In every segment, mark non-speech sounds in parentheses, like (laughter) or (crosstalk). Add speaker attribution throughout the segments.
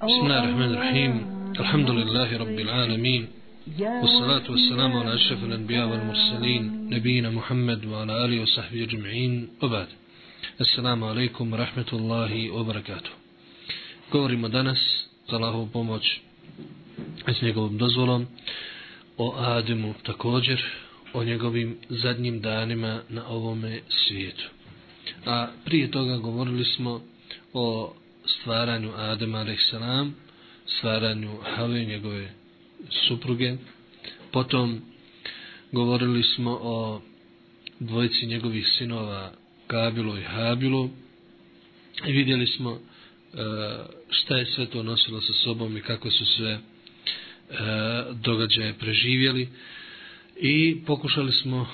Speaker 1: بسم الله الرحمن الرحيم الحمد لله رب العالمين والصلاة والسلام على أشرف الأنبياء والمرسلين نبينا محمد وعلى آله وصحبه أجمعين وبعد السلام عليكم ورحمة الله وبركاته Govorimo danas za Allahovu pomoć s njegovom dozvolom o Ademu također o njegovim zadnjim danima na ovome svijetu. A prije toga govorili smo o stvaranju Adema a.s. stvaranju Have njegove supruge. Potom govorili smo o dvojici njegovih sinova Kabilu i Habilu i vidjeli smo e, šta je sve to nosilo sa sobom i kako su sve e, događaje preživjeli i pokušali smo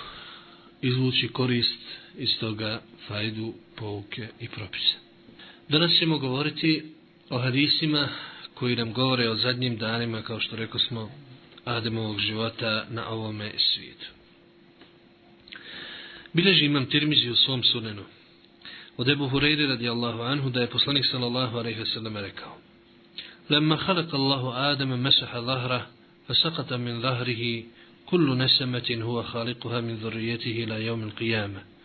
Speaker 1: izvući korist iz toga fajdu, pouke i propise. Danas ćemo govoriti o hadisima koji nam govore o zadnjim danima, kao što rekao smo, Ademovog života na ovome svijetu. Bileži imam tirmizi u svom sunenu. Od Ebu Hureyri radijallahu anhu da je poslanik sallallahu alaihi wasallam rekao Lemma halak Allahu Adama mesaha lahra fasakata min zahrihi kullu nesemetin huwa halikuha min zurrijetihi ila jevmin qiyamah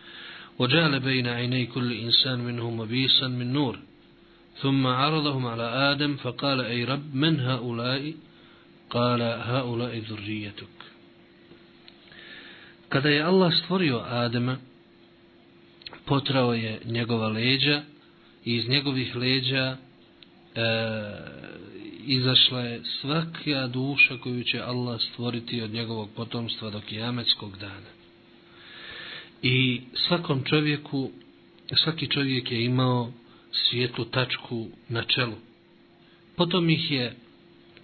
Speaker 1: وجعل بين عيني كل إنسان منهم وبيسا من نور ثم عرضهم على آدم فقال أي رب من هؤلاء قال هؤلاء ذريتك Kada je Allah stvorio Adama, potrao je njegova leđa i iz njegovih leđa e, izašla je svaka duša koju će Allah stvoriti od njegovog potomstva do kijametskog dana. I svakom čovjeku, svaki čovjek je imao svijetlu tačku na čelu. Potom ih je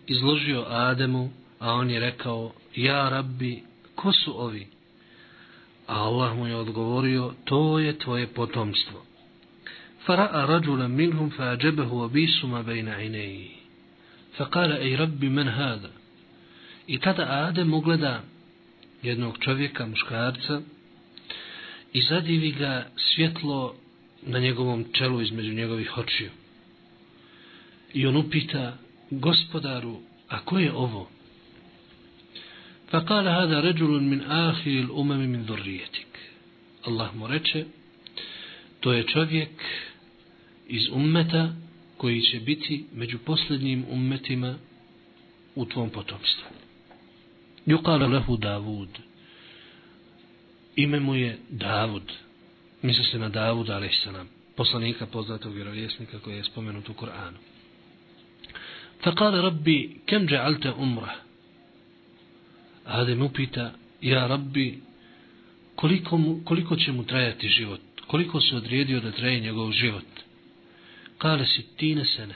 Speaker 1: izložio Ademu, a on je rekao, ja rabbi, ko su ovi? A Allah mu je odgovorio, to je tvoje potomstvo. Fara'a rađula minhum fa'ađebehu abisuma bejna ineji. Fa'kala, ej rabbi, men hada? I tada Adem ugleda jednog čovjeka, muškarca, i zadivi ga svjetlo na njegovom čelu između njegovih očiju. I on upita gospodaru, a ko je ovo? Fa kala hada ređulun min ahil umami min dhurrijetik. Allah mu reče, to je čovjek iz ummeta koji će biti među posljednjim ummetima u tvom potomstvu. Jukala lehu Davud ime mu je Davud. Misli se na Davuda, ali se nam poslanika poznatog vjerovjesnika koji je spomenut u Koranu. Fakale rabbi, kem dža'alte umra? Adem upita, ja rabbi, koliko, mu, koliko će mu trajati život? Koliko se odredio da traje njegov život? Kale si tine sene.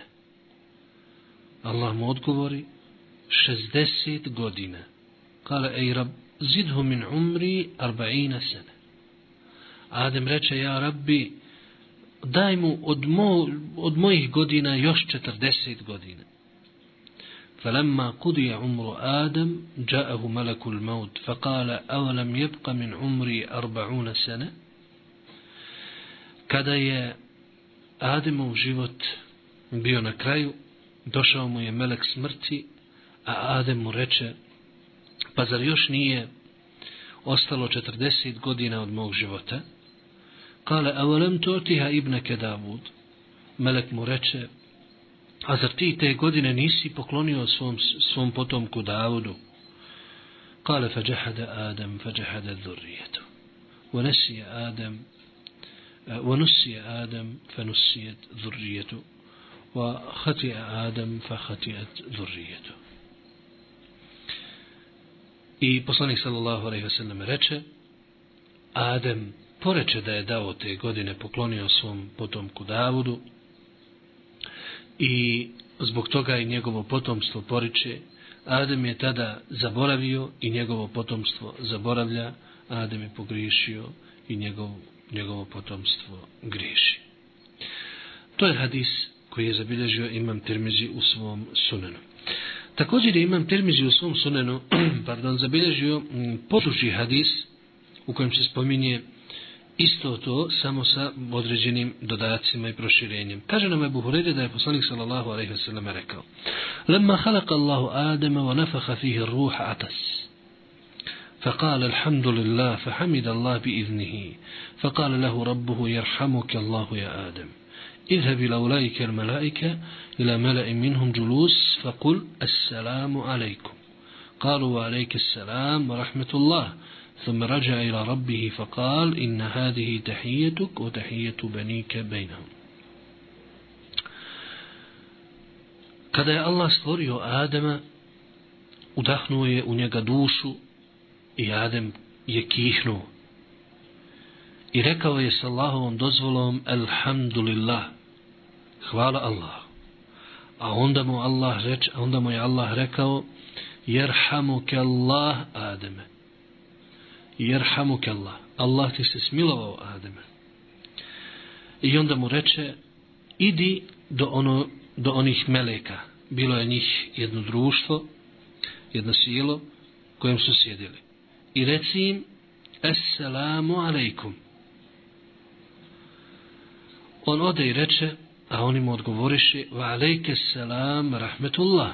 Speaker 1: Allah mu odgovori, 60 godina. Kale, ej rab, zidhu min umri arba'ina sene. Adem reče, ja rabbi, daj mu od, mo, od mojih godina još 40 godina. فلما قضي عمر آدم جاءه ملك الموت فقال أولم يبق من عمري أربعون سنة kada je Ademov život bio na kraju, došao mu je melek smrti, a Adem mu reče, pa zar još nije ostalo 40 godina od mog života? Kale, a volem to tiha ibneke Davud? Melek mu reče, a zar ti te godine nisi poklonio svom, svom potomku Davudu? Kale, fa džahada Adam, fa džahada dhurrijetu. ونسي آدم ونسي آدم فنسيت ذريته وخطئ آدم فخطئت ذريته I poslanik sallallahu alejhi ve sellem reče Adem poreče da je dao te godine poklonio svom potomku Davudu i zbog toga i njegovo potomstvo poriče Adem je tada zaboravio i njegovo potomstvo zaboravlja Adem je pogriješio i njegov, njegovo potomstvo griješi. To je hadis koji je zabilježio imam Tirmizi u svom sunenu. Također je imam termizi u svom sunenu, pardon, zabilježio poduži hadis u kojem se spominje isto to samo sa određenim dodacima i proširenjem. Kaže nam Ebu Hureyre da je poslanik sallallahu alaihi wa sallam rekao Lema halaka Allahu Adama wa nafaha fihi ruha atas. فقال الحمد لله فحمد الله بإذنه فقال له ربه يرحمك الله يا آدم اذهب إلى أولئك الملائكة إلى ملأ منهم جلوس فقل السلام عليكم. قالوا وعليك السلام ورحمة الله. ثم رجع إلى ربه فقال إن هذه تحيتك وتحية بنيك بينهم. Kada je Allah stvorio Adama, udahnuo je u njega dušu i Adem je kihnuo. I rekao je s Allahovom dozvolom Alhamdulillah, hvala Allah. A onda mu Allah reč, onda mu je Allah rekao Jerhamuke Allah Ademe. Jerhamuke Allah. Allah ti se smilovao Ademe. I onda mu reče idi do, ono, do onih meleka. Bilo je njih jedno društvo, jedno silo kojem su sjedili. I reci im Esselamu alaikum. On ode i reče, a oni mu odgovoriše, wa alejke selam rahmetullah.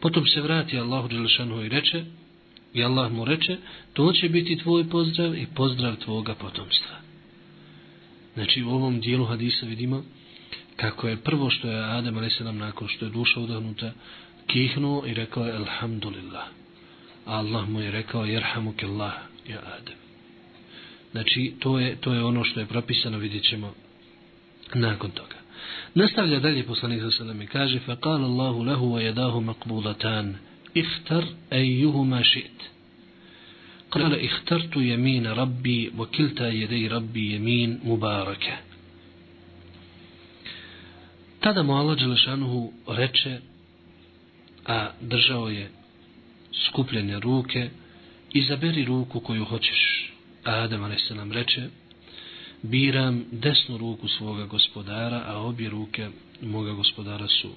Speaker 1: Potom se vrati Allahu Đelešanu i reče, i Allah mu reče, to će biti tvoj pozdrav i pozdrav tvoga potomstva. Znači u ovom dijelu hadisa vidimo kako je prvo što je Adem a.s. nakon što je duša udahnuta kihnuo i rekao je Alhamdulillah. A Allah mu je rekao Jerhamuk Allah ja Adem. Znači to je, to je ono što je propisano vidjet ćemo nakon toga. Nastavlja dalje poslanik sa sallam i kaže فَقَالَ اللَّهُ لَهُ وَيَدَاهُ مَقْبُولَتَانِ اِخْتَرْ أَيُّهُمَا شِئْتِ قال اخترت يمين ربي وكلتا يدي ربي يمين مباركة Tada mu Allah Đelešanuhu reče, a držao je skupljene ruke, izaberi ruku koju hoćeš. Adam a.s. reče, biram desnu ruku svoga gospodara, a obje ruke moga gospodara su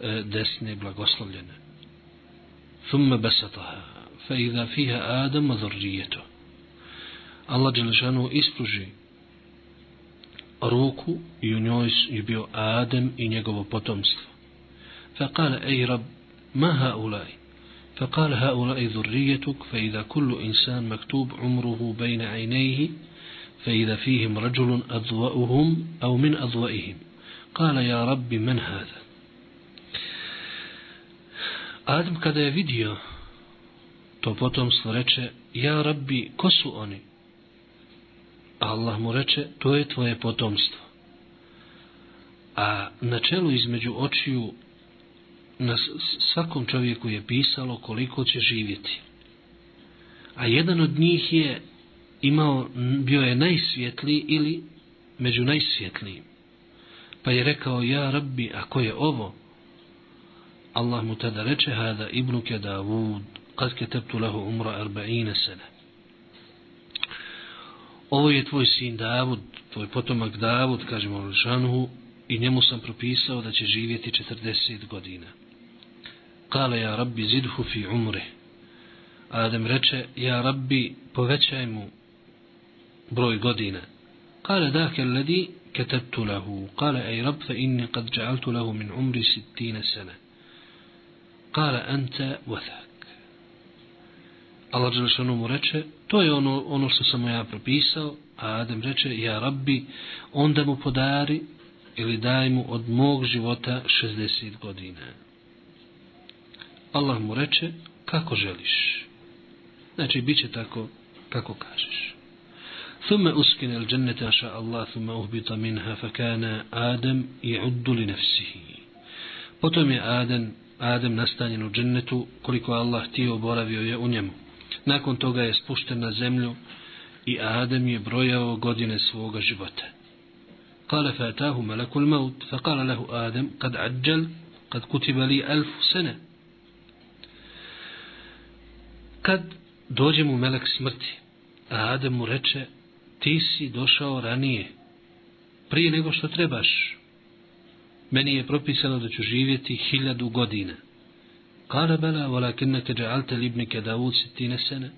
Speaker 1: e, desne blagoslovljene. Thumma besataha, fe idha fiha Adam adhurrijeto. Allah Đelešanu ispruži ruku i u njoj je bio Adem i njegovo potomstvo. Fa kale, ej rab, ma ha ulaj dhurrijetuk, fa idha kullu insan maktub umruhu bejna ajnejhi, فإذا فيهم رجل أضوأهم أو من أضوئهم قال يا رب من هذا Adam kada je vidio to potomstvo reče ja rabbi ko su oni Allah mu reče to je tvoje potomstvo a na čelu između očiju na svakom čovjeku je pisalo koliko će živjeti a jedan od njih je imao, bio je najsvjetliji ili među najsvjetlijim. Pa je rekao, ja rabbi, a ko je ovo? Allah mu tada reče, hada ibnuke Davud, kad ketebtu lehu umra arba'ine sene. Ovo je tvoj sin Davud, tvoj potomak Davud, kažemo Lišanuhu, i njemu sam propisao da će živjeti 40 godina. Kale, ja rabbi, zidhu fi umre. Adem reče, ja rabbi, povećaj mu broj godina. Kale dake ledi ketabtu lahu. Kale ej rab fa inni kad džaltu lahu min umri sittine sene. Kale anta vathak. Allah Đelešanu mu reče, to je ono, ono što sam ja propisao, a Adem reče, ja rabbi, onda mu podari ili daj mu od mog života 60 godina. Allah mu reče, kako želiš. Znači, bit će tako kako kažeš. ثم أسكن الجنة ما شاء الله ثم أهبط منها فكان آدم يعد لنفسه potom je Adem, Adem nastanjen u džennetu koliko Allah htio boravio je u njemu. Nakon toga je spušten na zemlju i Adem je brojao godine svoga života. قال فأتاه ملك الموت فقال له آدم قد عجل قد كتب لي ألف سنة kad dođe melek smrti a Adem mu reče ti si došao ranije, prije nego što trebaš. Meni je propisano da ću živjeti hiljadu godina. Kala bela, walakinnaka ja'alta libnika Davud sitine sene,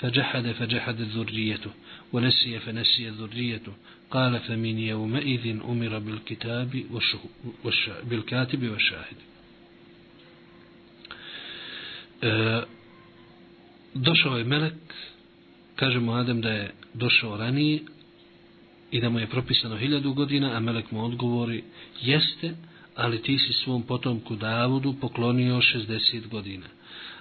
Speaker 1: fađahade, fađahade zurrijetu, ونسي فنسي ذريته قال فمن يومئذ أمر بالكتاب والش... بالكاتب والشاهد e, došao je melek kaže mu Adem da je došao ranije i da mu je propisano hiljadu godina a melek mu odgovori jeste ali ti si svom potomku Davudu poklonio 60 godina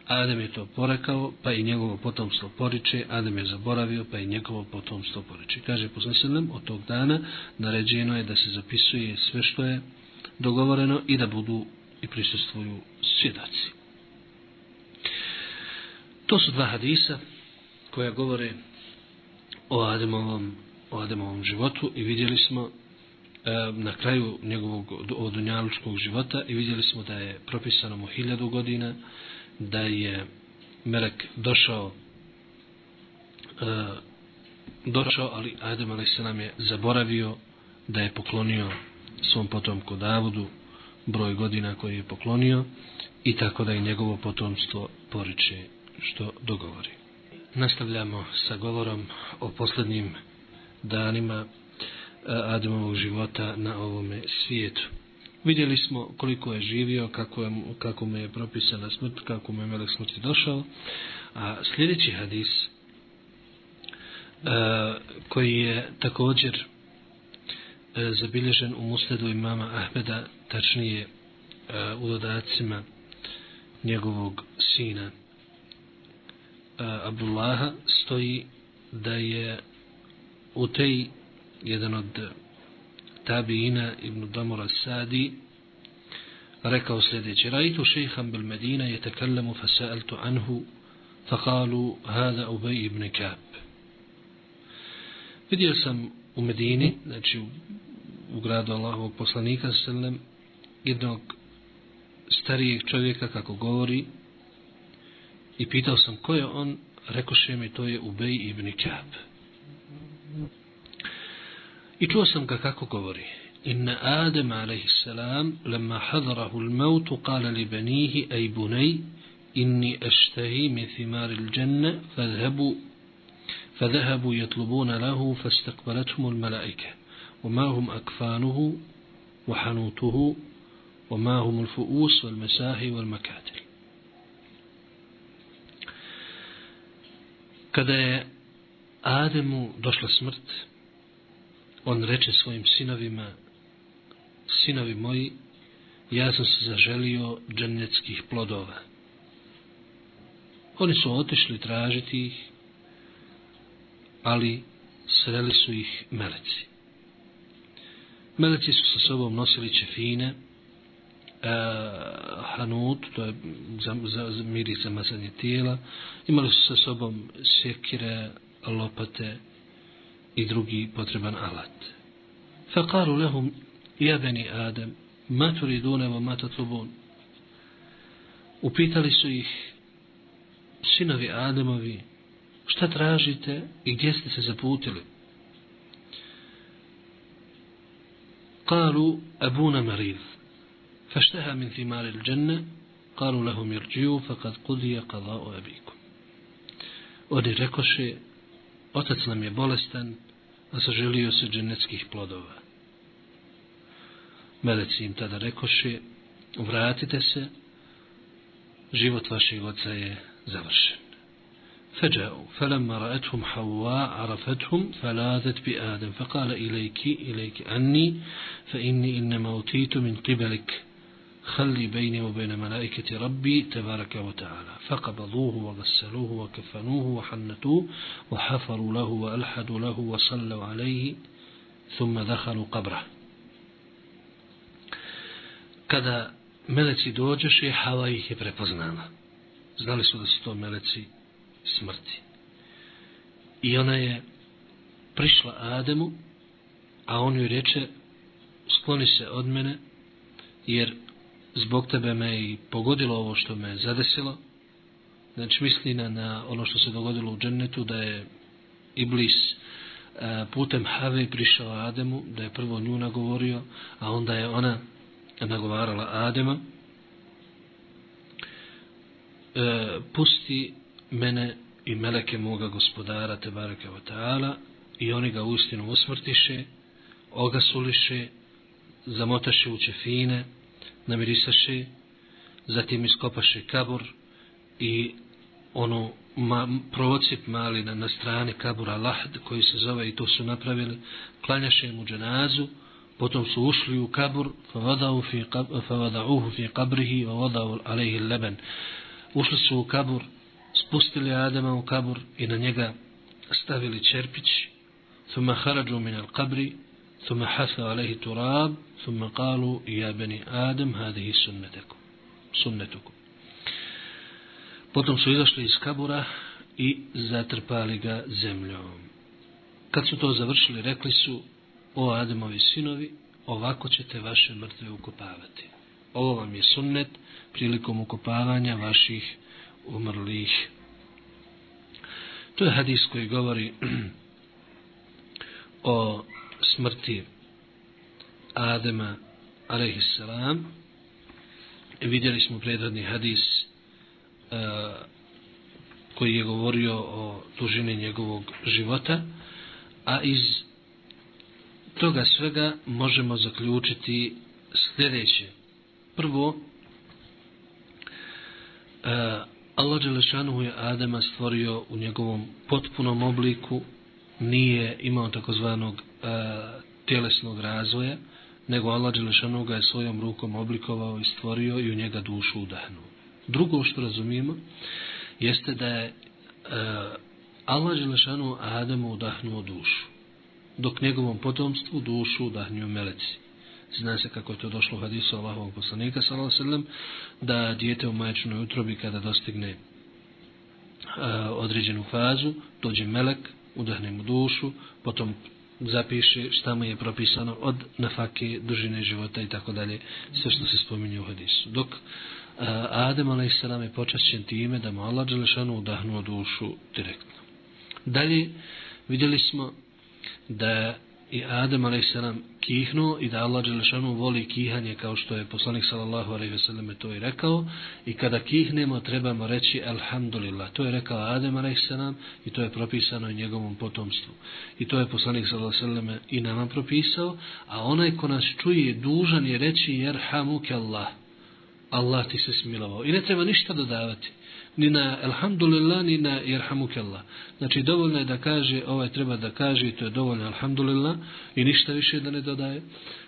Speaker 1: Adem je to porekao, pa i njegovo potomstvo poriče, Adem je zaboravio, pa i njegovo potomstvo poriče. Kaže poslanselem, od tog dana naređeno je da se zapisuje sve što je dogovoreno i da budu i prisustvuju svjedaci. To su dva hadisa koja govore o Ademovom, o Ademovom životu i vidjeli smo e, na kraju njegovog odunjalučkog života i vidjeli smo da je propisano mu hiljadu godina, da je Melek došao e, došao, ali Adem ali se nam je zaboravio da je poklonio svom potomku Davudu broj godina koji je poklonio i tako da je njegovo potomstvo poriče što dogovori. Nastavljamo sa govorom o posljednjim danima e, Ademovog života na ovome svijetu. Vidjeli smo koliko je živio, kako, je, kako mu je propisana smrt, kako mu je melek smrti došao. A sljedeći hadis, uh, koji je također e, zabilježen u musledu imama Ahmeda, tačnije e, u dodacima njegovog sina uh, Abdullaha, stoji da je u tej jedan od tabiina ibn Damura Sadi rekao sljedeće. Rajtu šehan bil Medina je tekallemu fasaeltu anhu faqalu hada Ubej ibn Kab. Vidio sam u Medini znači u, u gradu Allahovog poslanika sallam jednog starijeg čovjeka kako govori i pitao sam ko je on rekoše mi to je Ubej ibn Kab. I čuo sam ga kako govori. Inna Adem a.s. lama hadarahu l-mautu kala li benihi ej bunej inni eštahi mi thimari l-đenne fadhabu فذهبوا يطلبون له فاستقبلتهم الملائكة وما هم أكفانه وحنوته وما هم الفؤوس والمساهي والمكاتل kada je Ademu došla smrt on reče svojim sinovima, sinovi moji, ja sam se zaželio džennetskih plodova. Oni su otišli tražiti ih, ali sreli su ih meleci. Meleci su sa sobom nosili čefine, e, hanut, to je za, za, za miris za mazanje tijela, imali su sa sobom sjekire, lopate, i drugi potreban alat. Fakaru lehum, ja beni Adem, ma turidune wa ma tatlubun. Upitali su ih sinovi Ademovi, šta tražite i gdje ste se zaputili? قالوا أبونا مريض فاشتهى من ثمار الجنة قالوا لهم يرجعوا فقد قضي قضاء أبيكم Oni rekoše, otac nam je bolestan, a saželio se dženeckih plodova. Meleci im tada rekoše, vratite se, život vašeg oca je završen. فجاءوا فلما رأتهم حواء عرفتهم فلاذت بآدم فقال إليك إليك عني فإني إنما أوتيت من قبلك خلي بيني وبين ملائكة ربي تبارك وتعالى فقبضوه وغسلوه وكفنوه وحنتوه وحفروا له وألحدوا له وصلوا عليه ثم دخلوا قبره kada meleci dođeše, Hava ih je prepoznala. Znali su da su to meleci smrti. I ona je prišla Ademu, a on joj reče, skloni se od mene, jer zbog tebe me i pogodilo ovo što me zadesilo. Znači misli na, na ono što se dogodilo u džennetu, da je Iblis e, putem Have prišao Ademu, da je prvo nju nagovorio, a onda je ona nagovarala Adema. E, pusti mene i meleke moga gospodara Tebareke Vata'ala i oni ga ustinu usmrtiše, ogasuliše, zamotaše u čefine, namirisaše, zatim iskopaše kabur i ono ma, provocip mali na, na strani kabura lahd koji se zove i to su napravili, klanjaše mu dženazu, potom su ušli u kabur, favadauhu fi kabrihi, favadau alaihi leben. Ušli su u kabur, spustili Adama u kabur i na njega stavili čerpić, thuma min al-qabri, ثم حثوا عليه تراب ثم قالوا يا بني آدم هذه سنتكم سنتكم Potom su izašli iz kabura i zatrpali ga zemljom. Kad su to završili, rekli su, o Ademovi sinovi, ovako ćete vaše mrtve ukopavati. Ovo vam je sunnet prilikom ukopavanja vaših umrlih. To je hadis koji govori (clears throat) o smrti Adema alaihissalam. Vidjeli smo predradni hadis uh, koji je govorio o dužini njegovog života, a iz toga svega možemo zaključiti sljedeće. Prvo, uh, Allah Đelešanu je Adema stvorio u njegovom potpunom obliku, nije imao takozvanog E, tjelesnog razvoja, nego Allah Đelešanu ga je svojom rukom oblikovao i stvorio i u njega dušu udahnuo. Drugo što razumijemo jeste da je e, Allah Đelešanu Adamu udahnuo dušu, dok njegovom potomstvu dušu udahnio meleci. Zna se kako je to došlo u hadisu Allahovog poslanika, sallam, da dijete u maječnoj utrobi kada dostigne e, određenu fazu, dođe melek, udahne mu dušu, potom zapiše šta mu je propisano od nafake, dužine života i tako dalje, sve što se spominje u hadisu. Dok uh, Adem a.s. je počašćen time da mu Allah Đelešanu udahnuo dušu direktno. Dalje vidjeli smo da i Adem a.s. kihnuo i da Allah Đelešanu voli kihanje kao što je poslanik sallallahu a.s. ve selleme to i rekao i kada kihnemo trebamo reći alhamdulillah to je rekao Adem a.s. i to je propisano i njegovom potomstvu i to je poslanik sallallahu a.s. ve selleme i nama propisao a onaj ko nas čuje dužan je reći jerhamuke Allah Allah ti se smilovao i ne treba ništa dodavati ni na alhamdulillah, ni na irhamukallah. Znači, dovoljno je da kaže, ovaj treba da kaže i to je dovoljno alhamdulillah i ništa više da ne dodaje.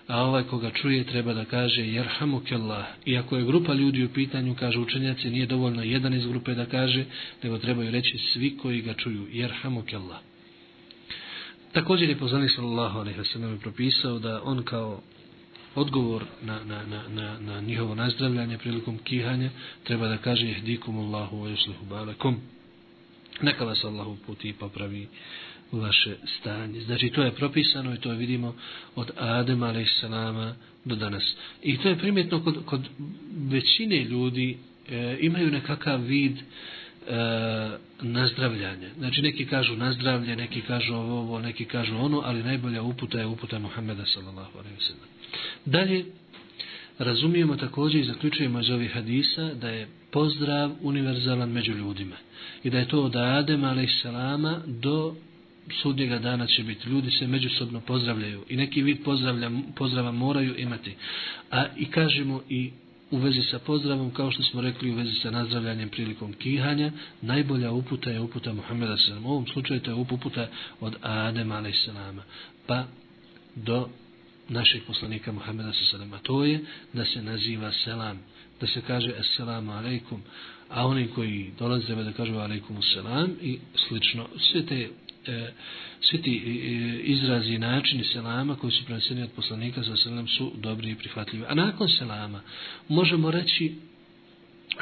Speaker 1: A ovaj koga čuje treba da kaže jerhamukallah. Iako je grupa ljudi u pitanju, kaže učenjaci, nije dovoljno jedan iz grupe da kaže, nego trebaju reći svi koji ga čuju, jerhamukallah. Također je poslanik sallallahu alejhi ve sellem propisao da on kao odgovor na, na, na, na, na njihovo nazdravljanje prilikom kihanja treba da kaže ihdikum Allahu wa yuslihu balakum neka vas Allahu puti i popravi vaše stanje. Znači to je propisano i to vidimo od Adema a.s. do danas. I to je primjetno kod, kod većine ljudi e, imaju nekakav vid e, nazdravljanje. Znači neki kažu nazdravlje, neki kažu ovo, ovo, neki kažu ono, ali najbolja uputa je uputa Muhammeda sallallahu alaihi wa sallam. Dalje, razumijemo također i zaključujemo iz ovih hadisa da je pozdrav univerzalan među ljudima. I da je to od Adema salama do sudnjega dana će biti. Ljudi se međusobno pozdravljaju i neki vid pozdravlja, pozdrava moraju imati. A i kažemo i u vezi sa pozdravom, kao što smo rekli u vezi sa nazdravljanjem prilikom kihanja, najbolja uputa je uputa Muhammeda s.a.v. U ovom slučaju to je uputa od Adema a.s. Pa do našeg poslanika Muhammeda s.a.v. to je da se naziva selam, da se kaže assalamu alaikum, a oni koji dolaze da kažu alaikum selam i slično. Sve te e, svi ti e, izrazi i načini selama koji su preneseni od poslanika sa selam su dobri i prihvatljivi. A nakon selama možemo reći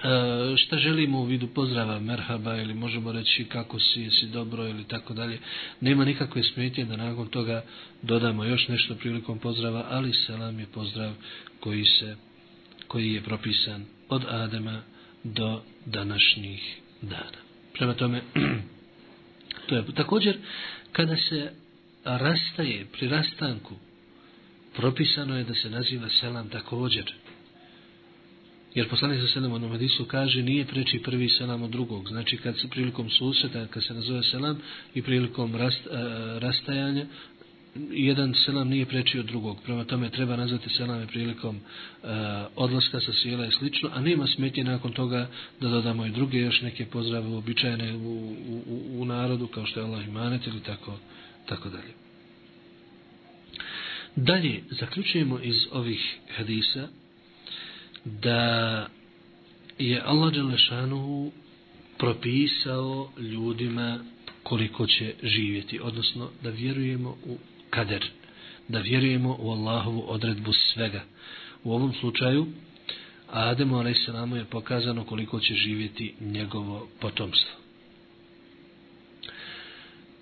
Speaker 1: E, šta želimo u vidu pozdrava merhaba ili možemo reći kako si, jesi dobro ili tako dalje. Nema nikakve smetje da nakon toga dodamo još nešto prilikom pozdrava, ali selam je pozdrav koji se koji je propisan od Adema do današnjih dana. Prema tome, (clears throat) to je također kada se rastaje pri rastanku, propisano je da se naziva selam također Jer poslanik sa selam onom hadisu kaže nije preči prvi selam od drugog. Znači kad se prilikom susreta, kad se nazove selam i prilikom rast, e, e, rastajanja, jedan selam nije preči od drugog. Prema tome treba nazvati selame prilikom e, odlaska sa sjela i slično, a nema smetje nakon toga da dodamo i druge još neke pozdrave uobičajene u, u, u, u narodu kao što je Allah imanet ili tako, tako dalje. Dalje, zaključujemo iz ovih hadisa da je Allah Đelešanu propisao ljudima koliko će živjeti, odnosno da vjerujemo u kader, da vjerujemo u Allahovu odredbu svega. U ovom slučaju, Ademu a.s. je pokazano koliko će živjeti njegovo potomstvo.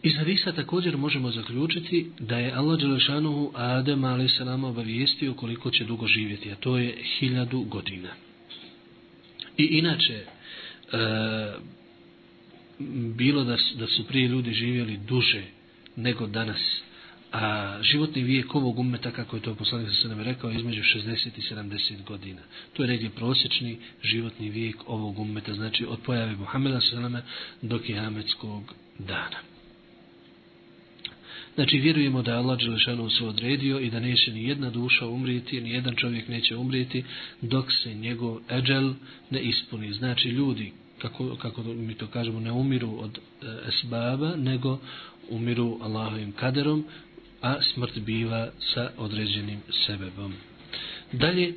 Speaker 1: Iz hadisa također možemo zaključiti da je Allah Đelešanuhu Adem a.s. obavijestio koliko će dugo živjeti, a to je hiljadu godina. I inače, e, bilo da su, da su prije ljudi živjeli duže nego danas, a životni vijek ovog ummeta, kako je to poslanik sa nam rekao, između 60 i 70 godina. To je negdje prosječni životni vijek ovog ummeta, znači od pojave Muhammeda sa do kiametskog dana. Znači, vjerujemo da je Allah Đelešanu se odredio i da neće ni jedna duša umrijeti, ni jedan čovjek neće umrijeti dok se njegov eđel ne ispuni. Znači, ljudi, kako, kako mi to kažemo, ne umiru od e, esbaba, nego umiru Allahovim kaderom, a smrt biva sa određenim sebebom. Dalje,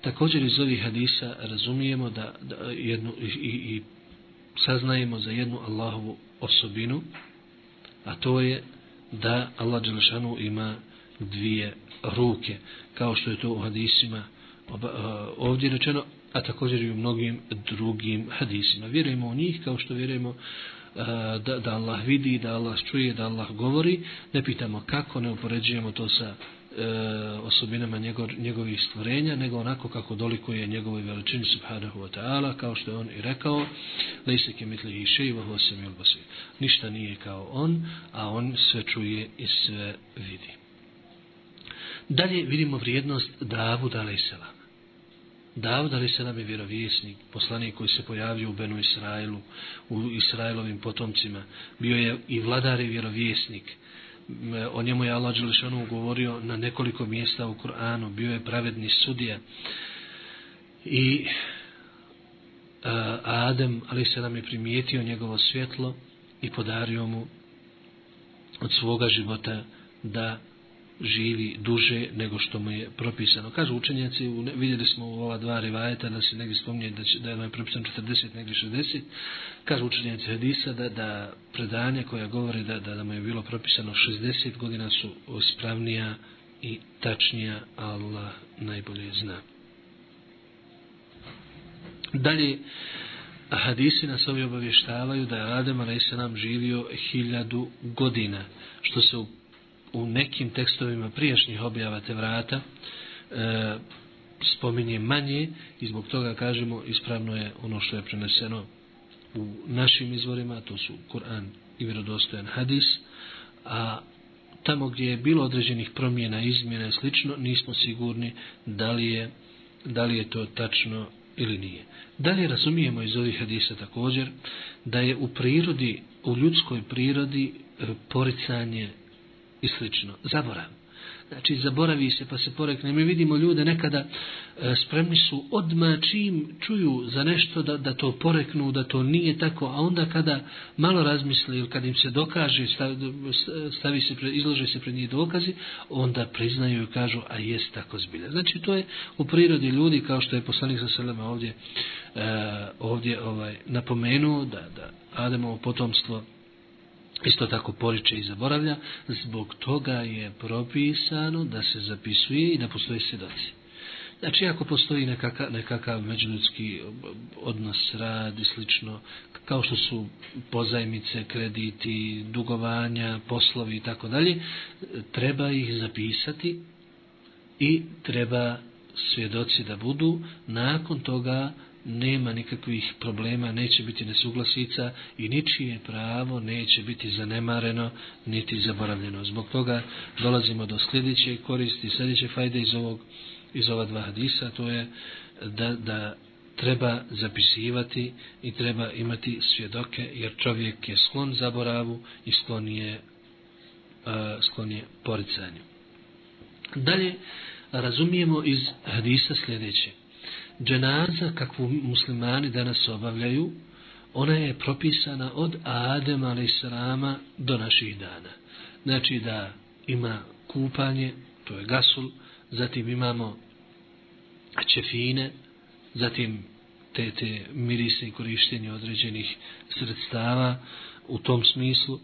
Speaker 1: također iz ovih hadisa razumijemo da, da jednu, i, i, i saznajemo za jednu Allahovu osobinu, a to je da Allah Đelešanu ima dvije ruke, kao što je to u hadisima ovdje rečeno, a također i u mnogim drugim hadisima. Vjerujemo u njih kao što vjerujemo E, da, da Allah vidi, da Allah čuje, da Allah govori. Ne pitamo kako, ne upoređujemo to sa e, osobinama njegov, njegovih stvorenja, nego onako kako dolikuje njegovoj veličini subhanahu wa ta'ala, kao što je on i rekao, da se ke mitli i še i vahu Ništa nije kao on, a on sve čuje i sve vidi. Dalje vidimo vrijednost Davuda alaihissalama. Davud ali se nam je vjerovjesnik, poslanik koji se pojavio u Benu Israilu, u Israilovim potomcima. Bio je i vladar i vjerovjesnik. O njemu je Allah Đelešanu govorio na nekoliko mjesta u Kur'anu. Bio je pravedni sudija. I Adem, ali se nam je primijetio njegovo svjetlo i podario mu od svoga života da živi duže nego što mu je propisano. Kažu učenjaci, vidjeli smo u ova dva rivajeta da se negdje spominje da, će, da je propisano 40, negdje 60. Kažu učenjaci Hadisa da, da predanje koja govori da, da, da mu je bilo propisano 60 godina su ispravnija i tačnija, Allah najbolje zna. Dalje, hadisi nas ovi obavještavaju da je Adem a.s. živio hiljadu godina, što se u u nekim tekstovima prijašnjih objava te vrata e, spominje manje i zbog toga kažemo ispravno je ono što je preneseno u našim izvorima, to su Kur'an i vjerodostojan hadis, a tamo gdje je bilo određenih promjena, izmjena i slično, nismo sigurni da li je, da li je to tačno ili nije. Dalje razumijemo iz ovih hadisa također da je u prirodi, u ljudskoj prirodi e, poricanje i slično. Zaborav. Znači, zaboravi se pa se porekne. Mi vidimo ljude nekada e, spremni su odma čim čuju za nešto da, da to poreknu, da to nije tako, a onda kada malo razmisli ili kad im se dokaže, stavi, stavi se, izlože se pred njih dokazi, onda priznaju i kažu, a jest tako zbilja. Znači, to je u prirodi ljudi, kao što je poslanik sa selema ovdje, e, ovdje ovaj, napomenuo, da, da Ademovo potomstvo isto tako poriče i zaboravlja, zbog toga je propisano da se zapisuje i da postoje svjedoci. Znači, ako postoji nekakav, nekakav međuljudski odnos, rad i slično, kao što su pozajmice, krediti, dugovanja, poslovi i tako dalje, treba ih zapisati i treba svjedoci da budu, nakon toga nema nikakvih problema, neće biti nesuglasica i ničije pravo neće biti zanemareno niti zaboravljeno. Zbog toga dolazimo do sljedeće koristi, sljedeće fajde iz ovog iz ova dva hadisa, to je da, da treba zapisivati i treba imati svjedoke jer čovjek je sklon zaboravu i sklon je, uh, sklon je poricanju. Dalje razumijemo iz hadisa sljedeće. Dženaza kakvu muslimani danas obavljaju, ona je propisana od Adema ali srama do naših dana. Znači da ima kupanje, to je gasul, zatim imamo čefine, zatim te, te mirise i korištenje određenih sredstava u tom smislu,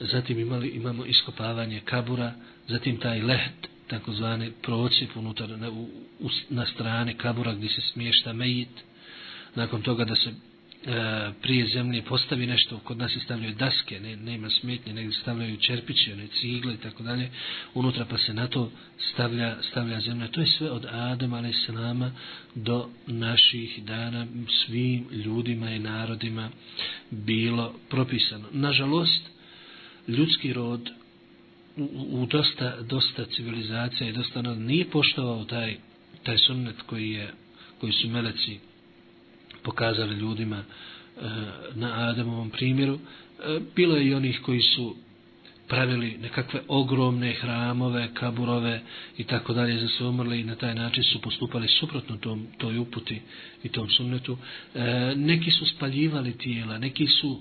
Speaker 1: zatim imali, imamo iskopavanje kabura, zatim taj lehet, takozvani procip unutar na, u, na strane kabura gdje se smješta mejit, nakon toga da se e, prije zemlje postavi nešto, kod nas se stavljaju daske, ne, nema smetnje, nego stavljaju čerpiće, one cigle i tako dalje, unutra pa se na to stavlja, stavlja zemlja. To je sve od Adama, ali se nama, do naših dana, svim ljudima i narodima bilo propisano. Nažalost, ljudski rod u, u dosta, dosta civilizacija i dosta narod nije poštovao taj, taj sunnet koji je koji su meleci pokazali ljudima e, na Adamovom primjeru. E, bilo je i onih koji su pravili nekakve ogromne hramove, kaburove i tako dalje za sve umrli i na taj način su postupali suprotno tom, toj uputi i tom sunnetu. E, neki su spaljivali tijela, neki su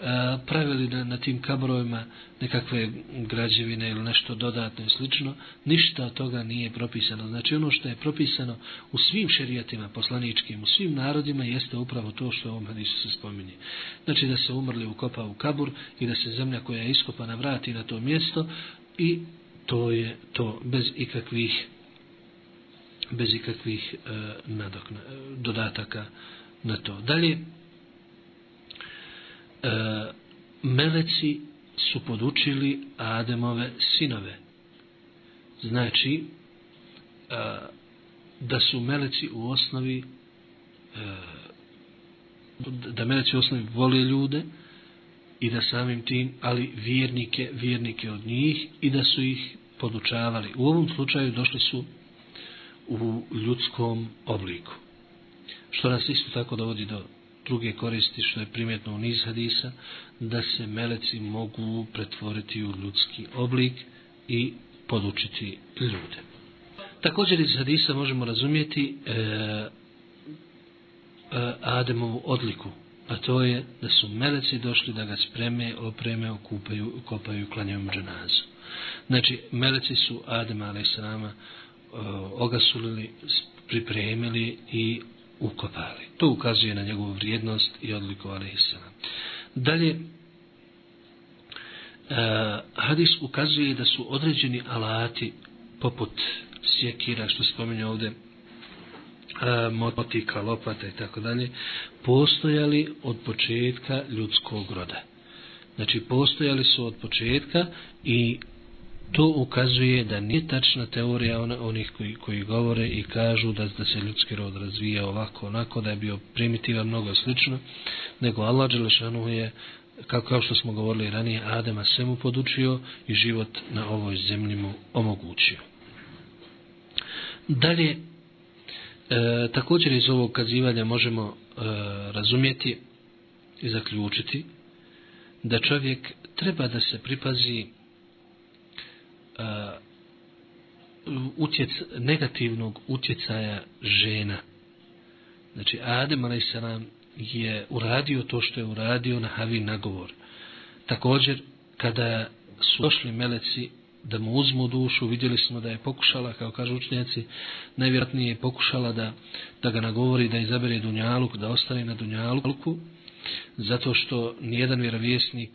Speaker 1: E, pravili na, na tim kabrovima nekakve građevine ili nešto dodatno i slično, ništa od toga nije propisano. Znači ono što je propisano u svim šerijatima poslaničkim, u svim narodima, jeste upravo to što u ovom hadisu se spominje. Znači da se umrli ukopa u kabur i da se zemlja koja je iskopana vrati na to mjesto i to je to bez ikakvih bez ikakvih e, nadokna, dodataka na to. Dalje, e, meleci su podučili Ademove sinove. Znači, e, da su meleci u osnovi e, da meleci u osnovi vole ljude i da samim tim, ali vjernike, vjernike od njih i da su ih podučavali. U ovom slučaju došli su u ljudskom obliku. Što nas isto tako dovodi do druge koristi što je primjetno u niz hadisa, da se meleci mogu pretvoriti u ljudski oblik i podučiti ljude. Također iz hadisa možemo razumijeti e, e, Ademovu odliku, a to je da su meleci došli da ga spreme, opreme, okupaju, kopaju i klanjaju dženazu. Znači, meleci su Adema a.s. E, ogasulili, pripremili i ukopali. To ukazuje na njegovu vrijednost i odliku Aleyhisselam. Dalje, uh, hadis ukazuje da su određeni alati poput sjekira, što spominje ovdje, uh, motika, lopata i tako dalje, postojali od početka ljudskog roda. Znači, postojali su od početka i to ukazuje da nije tačna teorija ona, onih koji, koji govore i kažu da, da se ljudski rod razvija ovako, onako, da je bio primitivan, mnogo slično, nego Allah Đelešanu je, kao, kao što smo govorili ranije, Adema svemu podučio i život na ovoj zemlji mu omogućio. Dalje, e, također iz ovog kazivanja možemo e, razumjeti i zaključiti da čovjek treba da se pripazi Uh, utjec, negativnog utjecaja žena. Znači, Adem a.s. je uradio to što je uradio na Havi nagovor. Također, kada su došli meleci da mu uzmu dušu, vidjeli smo da je pokušala, kao kažu učenjaci, najvjerojatnije je pokušala da, da ga nagovori da izabere Dunjaluk, da ostane na Dunjaluku, zato što nijedan vjerovjesnik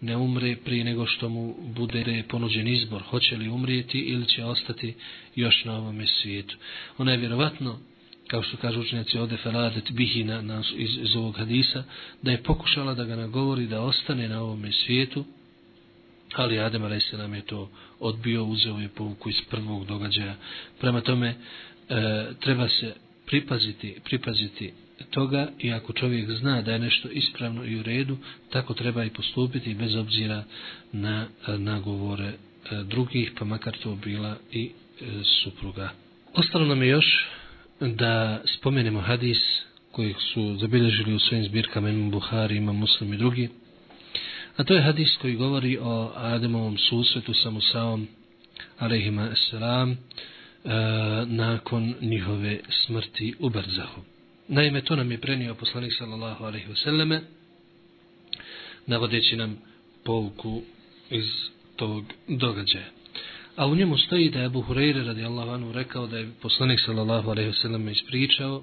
Speaker 1: ne umre prije nego što mu bude ponuđen izbor, hoće li umrijeti ili će ostati još na ovom svijetu. Ona je vjerovatno, kao što kažu učenjaci ode faradet bihi na, na, iz, iz ovog hadisa, da je pokušala da ga nagovori da ostane na ovom svijetu, ali Adem A.S. nam je to odbio, uzeo je povuku iz prvog događaja. Prema tome, e, treba se pripaziti, pripaziti toga i ako čovjek zna da je nešto ispravno i u redu, tako treba i postupiti bez obzira na nagovore e, drugih, pa makar to bila i e, supruga. Ostalo nam je još da spomenemo hadis koji su zabilježili u svojim zbirkama imam Buhari, imam Muslim i drugi. A to je hadis koji govori o Ademovom susretu sa Musaom, alaihima selam, E, nakon njihove smrti u Brzahu. Naime, to nam je prenio poslanik sallallahu alaihi vseleme, navodeći nam pouku iz tog događaja. A u njemu stoji da je Abu Hureyre radijallahu anhu rekao da je poslanik sallallahu alaihi vseleme ispričao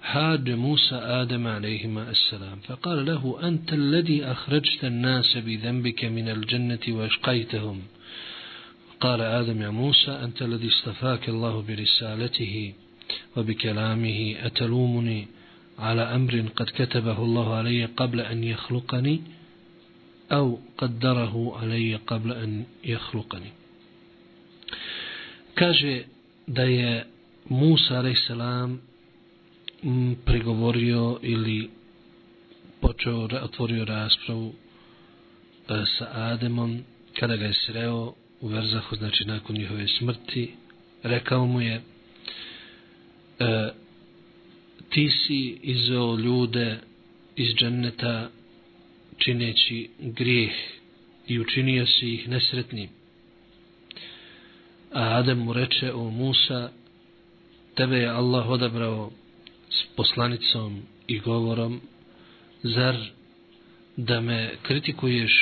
Speaker 1: Hađe Musa Adem alaihima assalam. Fa kale lahu anta alladhi ahređte nase bi dhembike min al dženneti wa škajtehum. قال آدم يا موسى أنت الذي استفاك الله برسالته وبكلامه أتلومني على أمر قد كتبه الله علي قبل أن يخلقني أو قدره علي قبل أن يخلقني kaže da je Musa a.s. pregovorio ili počeo, otvorio raspravu e, sa Ademom kada ga je sreo u Verzahu, znači nakon njihove smrti, rekao mu je e, ti si izveo ljude iz dženneta čineći grijeh i učinio si ih nesretnim. A Adem mu reče, o Musa, tebe je Allah odabrao s poslanicom i govorom, zar da me kritikuješ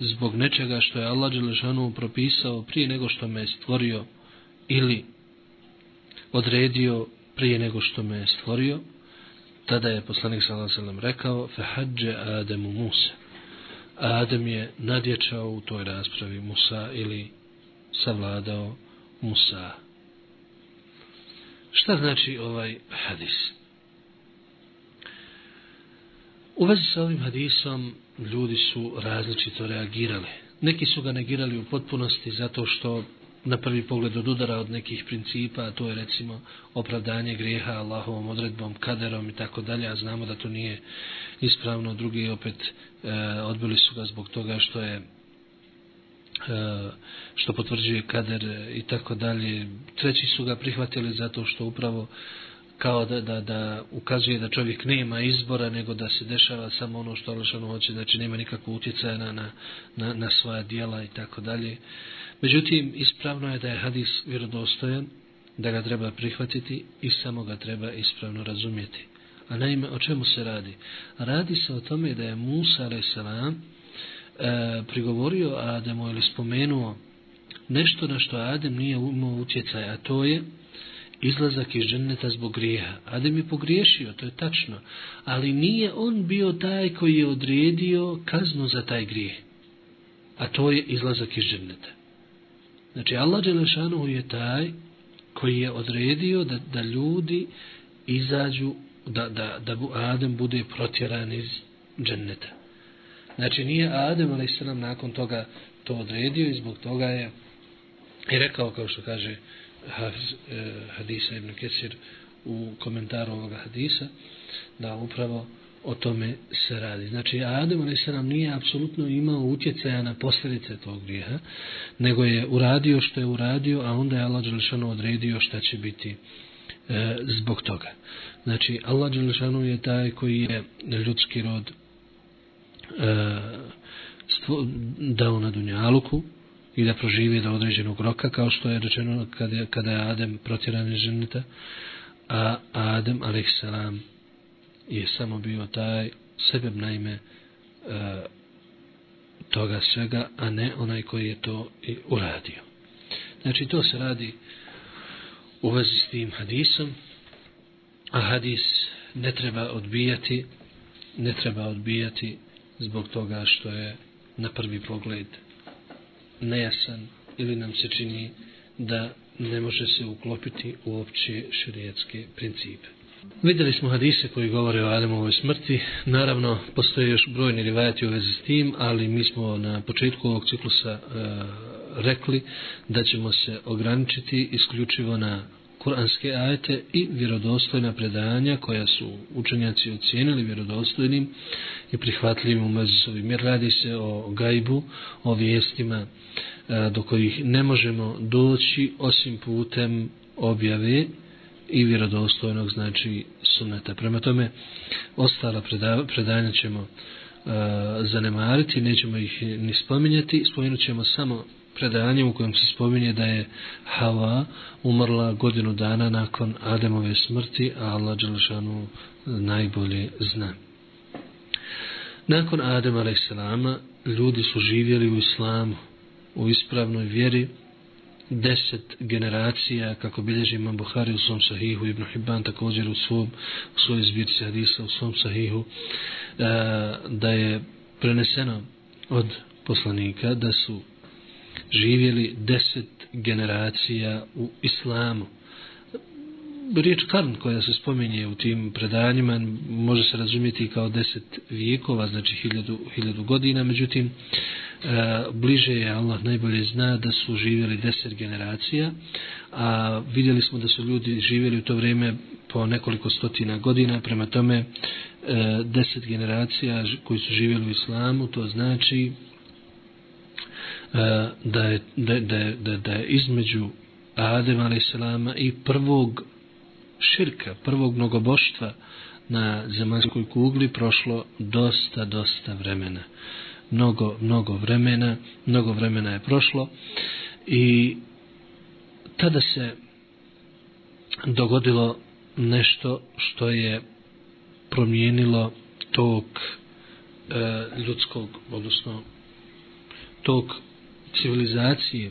Speaker 1: zbog nečega što je Allah Đelešanu propisao prije nego što me je stvorio ili odredio prije nego što me je stvorio, tada je poslanik sallallahu alejhi rekao, fehađe Ademu Musa. Adem je nadječao u toj raspravi Musa ili savladao Musa. Šta znači ovaj hadis? U vezi sa ovim hadisom ljudi su različito reagirali. Neki su ga negirali u potpunosti zato što na prvi pogled od udara od nekih principa, a to je recimo opravdanje grijeha Allahovom odredbom, kaderom i tako dalje, a znamo da to nije ispravno. Drugi opet e, odbili su ga zbog toga što je E, što potvrđuje kader i tako dalje. Treći su ga prihvatili zato što upravo kao da, da, da ukazuje da čovjek nema izbora nego da se dešava samo ono što Alešanu hoće, znači nema nikakvu utjecaja na, na, na, na svoja dijela i tako dalje. Međutim, ispravno je da je hadis vjerodostojan, da ga treba prihvatiti i samo ga treba ispravno razumjeti. A naime, o čemu se radi? Radi se o tome da je Musa, a.s. e, prigovorio Ademu ili spomenuo nešto na što Adem nije imao utjecaj, a to je izlazak iz dženeta zbog grijeha. Adem je pogriješio, to je tačno, ali nije on bio taj koji je odredio kaznu za taj grijeh, a to je izlazak iz dženeta. Znači, Allah Đelešanu je taj koji je odredio da, da ljudi izađu, da, da, da Adem bude protjeran iz dženeta. Znači nije Adem ali se nam nakon toga to odredio i zbog toga je i rekao kao što kaže Hafiz, eh, Hadisa ibn Kesir u komentaru ovoga Hadisa da upravo o tome se radi. Znači Adem a.s. nije apsolutno imao utjecaja na posljedice tog grijeha nego je uradio što je uradio a onda je Allah Đelešanu odredio šta će biti e, zbog toga. Znači Allah Đelešanu je taj koji je ljudski rod e, dao na Dunjaluku i da proživi do određenog roka kao što je rečeno kada, kada je Adem protjeran iz ženeta, a Adem a.s. je samo bio taj sebe naime e, toga svega a ne onaj koji je to i uradio znači to se radi u vezi s tim hadisom a hadis ne treba odbijati ne treba odbijati zbog toga što je na prvi pogled nejasan ili nam se čini da ne može se uklopiti u opće širijetske principe. Vidjeli smo hadise koji govore o Ademovoj smrti. Naravno, postoje još brojni rivajati u vezi s tim, ali mi smo na početku ovog ciklusa e, rekli da ćemo se ograničiti isključivo na kuranske ajete i vjerodostojna predanja koja su učenjaci ocijenili vjerodostojnim i prihvatljivim u mezisovim. Jer radi se o gajbu, o vijestima e, do kojih ne možemo doći osim putem objave i vjerodostojnog znači sunneta. Prema tome, ostala predanja ćemo e, zanemariti, nećemo ih ni spominjati, spomenut ćemo samo predanje u kojem se spominje da je Hava umrla godinu dana nakon Ademove smrti, a Allah Đelšanu najbolje zna. Nakon Adem a.s. ljudi su živjeli u islamu, u ispravnoj vjeri, deset generacija, kako bilježi imam Buhari u svom sahihu, Ibn Hibban također u svom, u svojoj zbirci hadisa u svom sahihu, eh, da je preneseno od poslanika da su živjeli deset generacija u islamu. Riječ karn koja se spominje u tim predanjima može se razumjeti kao deset vijekova, znači hiljadu, hiljadu godina, međutim, e, bliže je Allah najbolje zna da su živjeli deset generacija, a vidjeli smo da su ljudi živjeli u to vrijeme po nekoliko stotina godina, prema tome e, deset generacija koji su živjeli u islamu, to znači E, da je, da, da, da, da je između Adem a.s. i prvog širka, prvog mnogoboštva na zemaljskoj kugli prošlo dosta, dosta vremena. Mnogo, mnogo vremena, mnogo vremena je prošlo i tada se dogodilo nešto što je promijenilo tok e, ljudskog, odnosno tok civilizacije,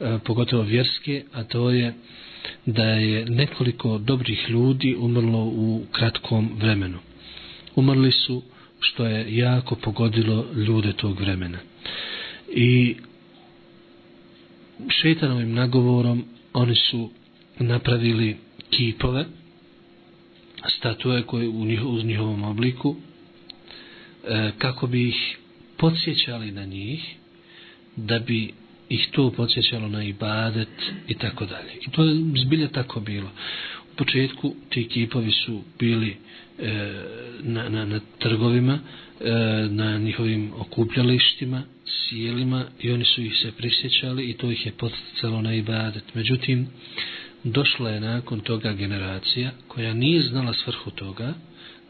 Speaker 1: e, pogotovo vjerske, a to je da je nekoliko dobrih ljudi umrlo u kratkom vremenu. Umrli su što je jako pogodilo ljude tog vremena. I šetanovim nagovorom oni su napravili kipove, statue koje u, njihov, u njihovom obliku, e, kako bi ih podsjećali na njih da bi ih to podsjećalo na ibadet i tako dalje. I to je zbilje tako bilo. U početku ti kipovi su bili e, na, na, na trgovima, e, na njihovim okupljalištima, sjelima i oni su ih se prisjećali i to ih je podsjećalo na ibadet. Međutim, došla je nakon toga generacija koja nije znala svrhu toga,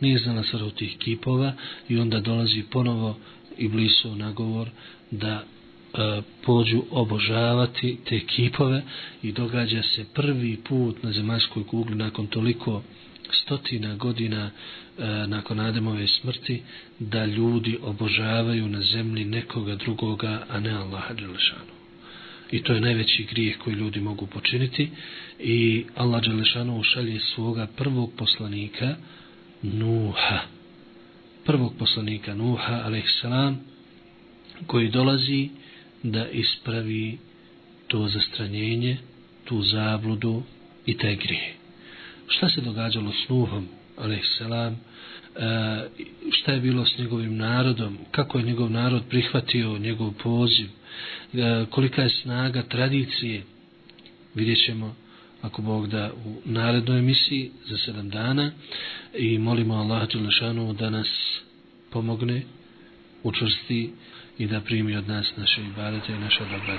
Speaker 1: nije znala svrhu tih kipova i onda dolazi ponovo i blisu nagovor da E, pođu obožavati te kipove i događa se prvi put na zemaljskoj kugli nakon toliko stotina godina e, nakon Ademove smrti da ljudi obožavaju na zemlji nekoga drugoga, a ne Allaha Đelešanu. I to je najveći grijeh koji ljudi mogu počiniti i Allah Đelešanu ušalje svoga prvog poslanika Nuha. Prvog poslanika Nuha, alaihissalam, koji dolazi da ispravi to zastranjenje, tu zabludu i taj grije. Šta se događalo s Nuhom, alaihissalam, e, šta je bilo s njegovim narodom, kako je njegov narod prihvatio njegov poziv, e, kolika je snaga tradicije, vidjet ćemo ako Bog da u narednoj emisiji za sedam dana. I molimo Allah Đelešanu da nas pomogne, učvrsti i da primi od nas naše ibadete i naše dobra